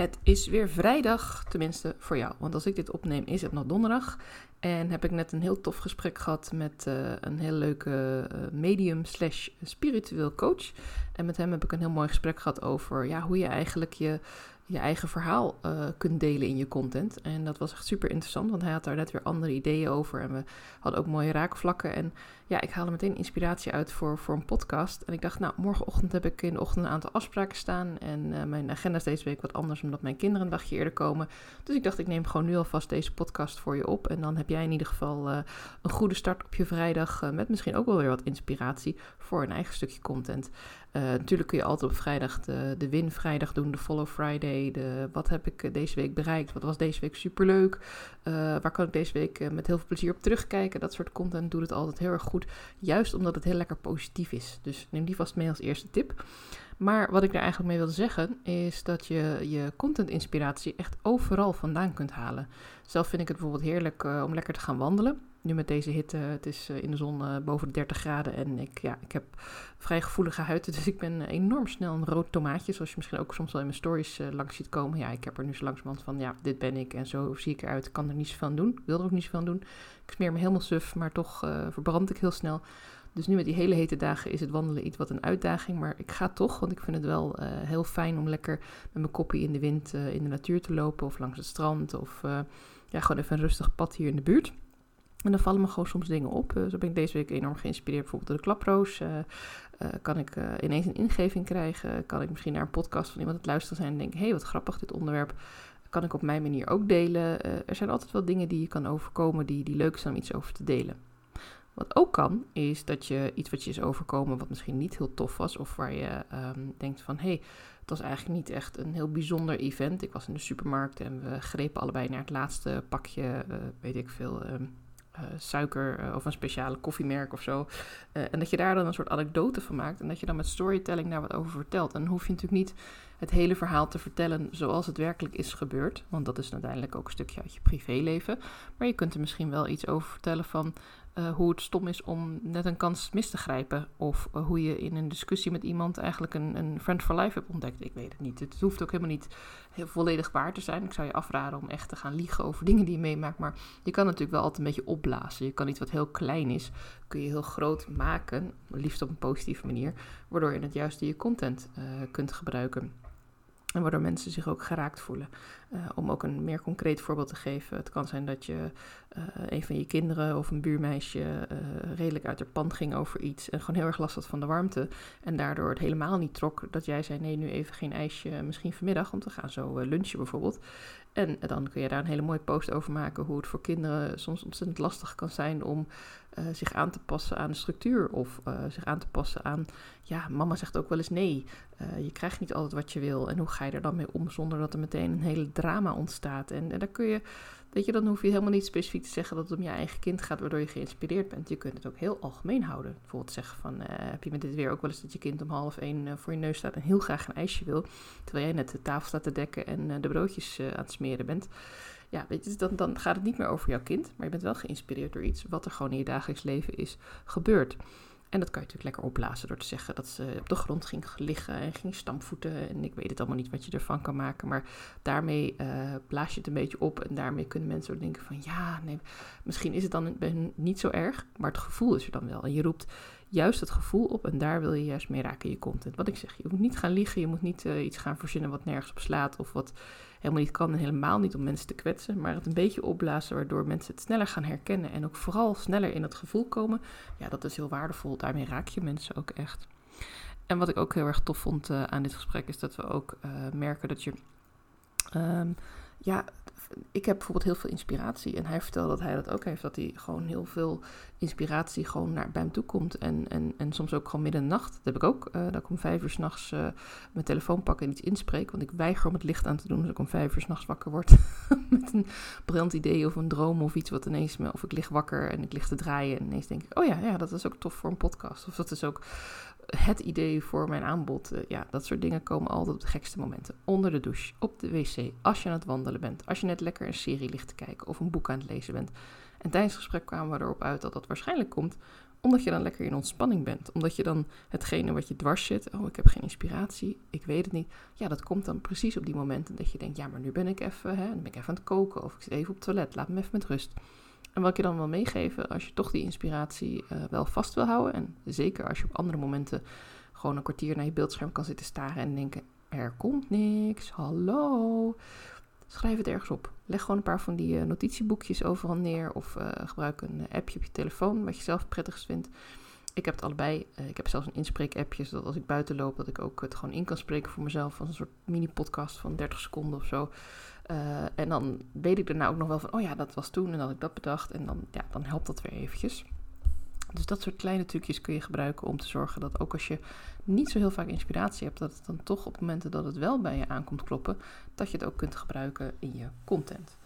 Het is weer vrijdag, tenminste voor jou. Want als ik dit opneem, is het nog donderdag. En heb ik net een heel tof gesprek gehad met uh, een heel leuke uh, medium slash spiritueel coach. En met hem heb ik een heel mooi gesprek gehad over ja, hoe je eigenlijk je je eigen verhaal uh, kunt delen in je content. En dat was echt super interessant, want hij had daar net weer andere ideeën over. En we hadden ook mooie raakvlakken. En ja, ik haalde meteen inspiratie uit voor, voor een podcast. En ik dacht, nou, morgenochtend heb ik in de ochtend een aantal afspraken staan. En uh, mijn agenda is deze week wat anders, omdat mijn kinderen een dagje eerder komen. Dus ik dacht, ik neem gewoon nu alvast deze podcast voor je op. En dan heb jij in ieder geval uh, een goede start op je vrijdag. met misschien ook wel weer wat inspiratie voor een eigen stukje content. natuurlijk kun je altijd op vrijdag de win vrijdag doen, de follow Friday wat heb ik eh, deze week bereikt? Wat was deze week superleuk? Uh, waar kan ik deze week eh, met heel veel plezier op terugkijken? Dat soort content doet het altijd heel erg goed. Juist omdat het heel lekker positief is. Dus neem die vast mee als eerste tip. Maar wat ik daar eigenlijk mee wil zeggen, is dat je je content-inspiratie echt overal vandaan kunt halen. Zelf vind ik het bijvoorbeeld heerlijk om lekker te gaan wandelen nu met deze hitte, het is eh, in de zon uh, boven de 30 graden en ik, ja, ik heb vrij gevoelige huid, dus ik ben enorm snel een rood tomaatje, zoals je misschien ook soms wel in mijn stories langs ziet komen. Ja, ik heb er nu zo langzamerhand van, ja, dit ben ik en zo zie ik eruit, ik kan er niet zoveel aan doen, wil er ook niet zoveel aan doen. Ik smeer me helemaal suf, maar toch verbrand ik heel snel. Dus nu met die hele hete dagen is het wandelen iets wat een uitdaging, maar ik ga toch, want ik vind het wel heel fijn om lekker met mijn koppie in de wind in de natuur te lopen of langs het strand of ja, gewoon even een rustig pad hier in de buurt. En dan vallen me gewoon soms dingen op. Uh, zo ben ik deze week enorm geïnspireerd bijvoorbeeld door de klaproos. Uh, uh, kan ik ineens een ingeving krijgen? Kan ik misschien naar een podcast van iemand het luisteren zijn en denken... hé, hey, wat grappig dit onderwerp. Kan ik op mijn manier ook delen? er zijn altijd wel dingen die je kan overkomen die, die leuk zijn om iets over te delen. Wat ook kan, is dat je iets wat je is overkomen wat misschien niet heel tof was... of waar je um, denkt van, hé, hey, het was eigenlijk niet echt een heel bijzonder event. Ik was in de supermarkt en we grepen allebei naar het laatste pakje, weet ik veel... Um, uh, suiker uh, of een speciale koffiemerk of zo. Uh, en dat je daar dan een soort anekdote van maakt. En dat je dan met storytelling daar wat over vertelt. En dan hoef je natuurlijk niet het hele verhaal te vertellen zoals het werkelijk is gebeurd. Want dat is uiteindelijk ook een stukje uit je privéleven. Maar je kunt er misschien wel iets over vertellen van uh, hoe het stom is om net een kans mis te grijpen. Of uh, hoe je in een discussie met iemand eigenlijk een, een friend for life hebt ontdekt. Ik weet het niet. Het hoeft ook helemaal niet heel volledig waar te zijn. Ik zou je afraden om echt te gaan liegen over dingen die je meemaakt. Maar je kan natuurlijk wel altijd een beetje opblazen. Je kan iets wat heel klein is, kun je heel groot maken. Liefst op een positieve manier. Waardoor je het juist je content uh, kunt gebruiken. En waardoor mensen zich ook geraakt voelen. Uh, om ook een meer concreet voorbeeld te geven. Het kan zijn dat je uh, een van je kinderen of een buurmeisje uh, redelijk uit haar pand ging over iets. En gewoon heel erg last had van de warmte. En daardoor het helemaal niet trok. Dat jij zei: nee, nu even geen ijsje. Misschien vanmiddag, want we gaan zo lunchen bijvoorbeeld. En dan kun je daar een hele mooie post over maken. Hoe het voor kinderen soms ontzettend lastig kan zijn om uh, zich aan te passen aan de structuur. Of uh, zich aan te passen aan, ja, mama zegt ook wel eens nee. Uh, je krijgt niet altijd wat je wil. En hoe ga je er dan mee om zonder dat er meteen een hele drama ontstaat? En, en daar kun je, weet je, dan hoef je helemaal niet specifiek te zeggen dat het om je eigen kind gaat, waardoor je geïnspireerd bent. Je kunt het ook heel algemeen houden. Bijvoorbeeld zeggen van, heb je met dit weer ook wel eens dat je kind om half één voor je neus staat en heel graag een ijsje wil. Terwijl jij net de tafel staat te dekken en de broodjes aan het smeren bent ja, weet je, dan, dan gaat het niet meer over jouw kind, maar je bent wel geïnspireerd door iets wat er gewoon in je dagelijks leven is gebeurd. En dat kan je natuurlijk lekker opblazen door te zeggen dat ze op de grond ging liggen en ging stampvoeten. En ik weet het allemaal niet wat je ervan kan maken. Maar daarmee uh, blaas je het een beetje op. En daarmee kunnen mensen ook denken van ja, nee, misschien is het dan niet zo erg. Maar het gevoel is er dan wel. En je roept juist het gevoel op en daar wil je juist mee raken in je content. Wat ik zeg, je moet niet gaan liegen. Je moet niet uh, iets gaan verzinnen wat nergens op slaat. Of wat helemaal niet kan en helemaal niet om mensen te kwetsen, maar het een beetje opblazen waardoor mensen het sneller gaan herkennen en ook vooral sneller in het gevoel komen. Ja, dat is heel waardevol. Daarmee raak je mensen ook echt. En wat ik ook heel erg tof vond uh, aan dit gesprek is dat we ook uh, merken dat je um, ja, ik heb bijvoorbeeld heel veel inspiratie. En hij vertelde dat hij dat ook heeft. Dat hij gewoon heel veel inspiratie gewoon naar, bij hem toe komt. En, en, en soms ook gewoon midden in de nacht. Dat heb ik ook. Uh, dat ik om vijf uur s'nachts uh, mijn telefoon pak en iets inspreek. Want ik weiger om het licht aan te doen als ik om vijf uur s'nachts wakker word. met een briljant idee of een droom of iets wat ineens... Me, of ik lig wakker en ik lig te draaien. En ineens denk ik, oh ja, ja, dat is ook tof voor een podcast. Of dat is ook het idee voor mijn aanbod. Uh, ja, dat soort dingen komen altijd op de gekste momenten. Onder de douche, op de wc, als je aan het wandelen bent, als je net lekker een serie ligt te kijken of een boek aan het lezen bent. En tijdens het gesprek kwamen we erop uit dat dat waarschijnlijk komt Omdat je dan lekker in ontspanning bent. Omdat je dan hetgene wat je dwars zit, oh ik heb geen inspiratie, ik weet het niet. Ja, dat komt dan precies op die momenten dat je denkt, ja maar nu ben ik even, hè, dan ben ik even aan het koken of ik zit even op het toilet, laat me even met rust. En wat ik je dan wil meegeven, als je toch die inspiratie uh, wel vast wil houden, en zeker als je op andere momenten gewoon een kwartier naar je beeldscherm kan zitten staren en denken, er komt niks, hallo. Schrijf het ergens op. Leg gewoon een paar van die uh, notitieboekjes overal neer of uh, gebruik een appje op je telefoon, wat je zelf prettigst vindt. Ik heb het allebei. ik heb zelfs een inspreek-appje, zodat als ik buiten loop, dat ik ook het gewoon in kan spreken voor mezelf als een soort mini-podcast van 30 seconden of zo. Uh, en dan weet ik daarna ook nog wel van, oh ja, dat was toen en dat ik dat bedacht. En dan, ja, dan helpt dat weer eventjes. Dus dat soort kleine trucjes kun je gebruiken om te zorgen dat ook als je niet zo heel vaak inspiratie hebt, dat het dan toch op momenten dat het wel bij je aankomt kloppen, dat je het ook kunt gebruiken in je content.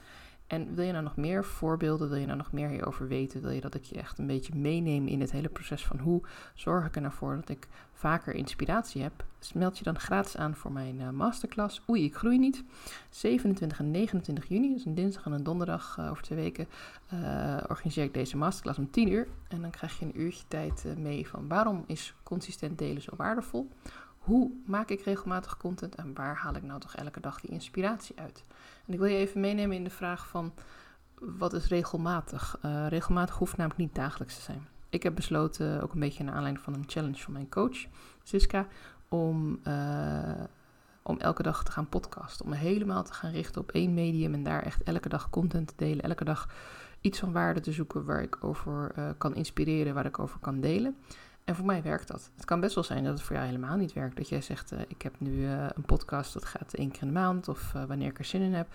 En wil je nou nog meer voorbeelden, wil je nou nog meer hierover weten, wil je dat ik je echt een beetje meeneem in het hele proces van hoe zorg ik er nou voor dat ik vaker inspiratie heb, meld je dan gratis aan voor mijn uh, masterclass Oei, ik groei niet. 27 en 29 juni, dus een dinsdag en een donderdag uh, over twee weken, uh, organiseer ik deze masterclass om 10 uur. En dan krijg je een uurtje tijd mee van waarom is consistent delen zo waardevol? Hoe maak ik regelmatig content en waar haal ik nou toch elke dag die inspiratie uit? En ik wil je even meenemen in de vraag van wat is regelmatig? Uh, regelmatig hoeft namelijk niet dagelijks te zijn. Ik heb besloten, ook een beetje naar aanleiding van een challenge van mijn coach, Siska, om, uh, om elke dag te gaan podcasten. Om me helemaal te gaan richten op één medium en daar echt elke dag content te delen. Elke dag iets van waarde te zoeken waar ik over uh, kan inspireren, waar ik over kan delen. En voor mij werkt dat. Het kan best wel zijn dat het voor jou helemaal niet werkt. Dat jij zegt, uh, ik heb nu uh, een podcast, dat gaat één keer in de maand of uh, wanneer ik er zin in heb.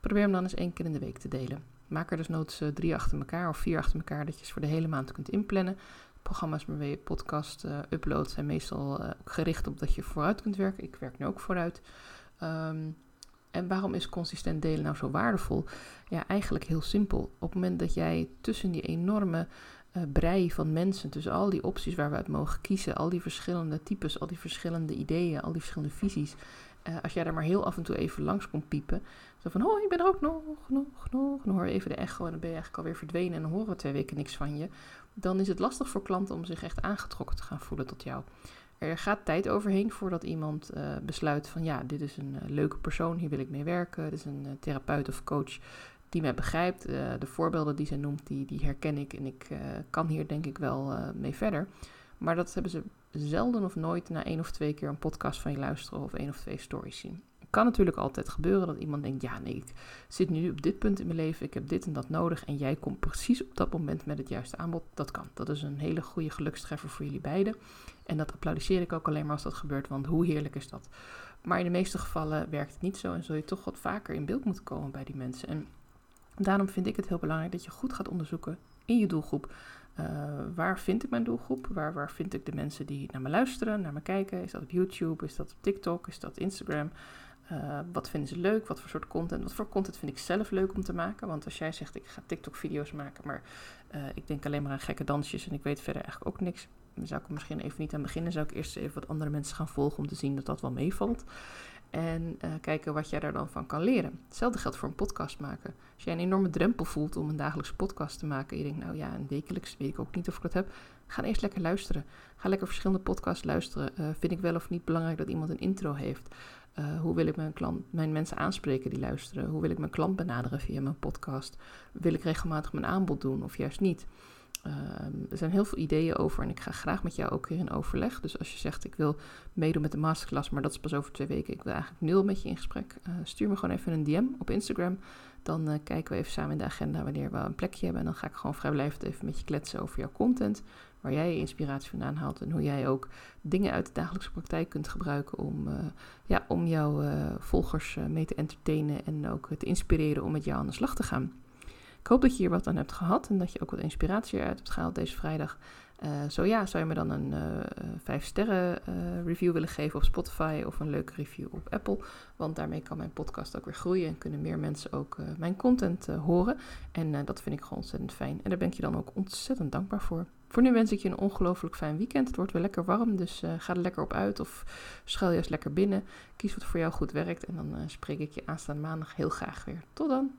Probeer hem dan eens één keer in de week te delen. Maak er dus noods drie achter elkaar of vier achter elkaar, dat je ze voor de hele maand kunt inplannen. Programma's waarmee je podcast uploadt zijn meestal gericht op dat je vooruit kunt werken. Ik werk nu ook vooruit. Um, en waarom is consistent delen nou zo waardevol? Ja, eigenlijk heel simpel. Op het moment dat jij tussen die enorme brei van mensen, tussen al die opties waar we uit mogen kiezen, al die verschillende types, al die verschillende ideeën, al die verschillende visies. Uh, als jij daar maar heel af en toe even langs komt piepen, zo van, oh, je bent er ook nog, nog, nog, dan hoor je even de echo en dan ben je eigenlijk alweer verdwenen en dan horen we twee weken niks van je. Dan is het lastig voor klanten om zich echt aangetrokken te gaan voelen tot jou. Er gaat tijd overheen voordat iemand uh, besluit van ja, dit is een leuke persoon, hier wil ik mee werken. Dit is een therapeut of coach die mij begrijpt. de voorbeelden die ze noemt, die, die herken ik en ik kan hier denk ik wel mee verder. Maar dat hebben ze zelden of nooit na één of twee keer een podcast van je luisteren of één of twee stories zien. Het kan natuurlijk altijd gebeuren dat iemand denkt, ja nee, ik zit nu op dit punt in mijn leven, ik heb dit en dat nodig en jij komt precies op dat moment met het juiste aanbod. Dat kan. Dat is een hele goede gelukstreffer voor jullie beiden. En dat applaudisseer ik ook alleen maar als dat gebeurt, want hoe heerlijk is dat? Maar in de meeste gevallen werkt het niet zo en zul je toch wat vaker in beeld moeten komen bij die mensen. En daarom vind ik het heel belangrijk dat je goed gaat onderzoeken in je doelgroep. Uh, waar vind ik mijn doelgroep? Waar, waar vind ik de mensen die naar me luisteren, naar me kijken? Is dat op YouTube? Is dat op TikTok? Is dat Instagram? Uh, wat vinden ze leuk? Wat voor soort content? Wat voor content vind ik zelf leuk om te maken? Want als jij zegt, ik ga TikTok-video's maken, maar uh, ik denk alleen maar aan gekke dansjes en ik weet verder eigenlijk ook niks. Dan zou ik er misschien even niet aan beginnen. Zou ik eerst even wat andere mensen gaan volgen om te zien dat dat wel meevalt. En uh, kijken wat jij daar dan van kan leren. Hetzelfde geldt voor een podcast maken. Als jij een enorme drempel voelt om een dagelijkse podcast te maken. En je denkt, nou ja, een wekelijks weet ik ook niet of ik dat heb. Ga eerst lekker luisteren. Ga lekker verschillende podcasts luisteren. Uh, vind ik wel of niet belangrijk dat iemand een intro heeft? Uh, hoe wil ik mijn, klant, mijn mensen aanspreken die luisteren? Hoe wil ik mijn klant benaderen via mijn podcast? Wil ik regelmatig mijn aanbod doen of juist niet? Uh, er zijn heel veel ideeën over en ik ga graag met jou ook weer in overleg. Dus als je zegt ik wil meedoen met de masterclass, maar dat is pas over twee weken, ik wil eigenlijk nul met je in gesprek, uh, stuur me gewoon even een DM op Instagram. Dan uh, kijken we even samen in de agenda wanneer we een plekje hebben. En dan ga ik gewoon vrijblijvend even met je kletsen over jouw content, waar jij je inspiratie vandaan haalt en hoe jij ook dingen uit de dagelijkse praktijk kunt gebruiken om, ja, om jouw volgers mee te entertainen en ook te inspireren om met jou aan de slag te gaan. Ik hoop dat je hier wat aan hebt gehad en dat je ook wat inspiratie eruit hebt gehaald deze vrijdag. Uh, zo ja, zou je me dan een uh, 5 sterren uh, review willen geven op Spotify of een leuke review op Apple. Want daarmee kan mijn podcast ook weer groeien en kunnen meer mensen ook mijn content horen. En dat vind ik gewoon ontzettend fijn. En daar ben ik je dan ook ontzettend dankbaar voor. Voor nu wens ik je een ongelooflijk fijn weekend. Het wordt weer lekker warm, dus ga er lekker op uit of schuil juist lekker binnen. Kies wat voor jou goed werkt en dan spreek ik je aanstaande maandag heel graag weer. Tot dan!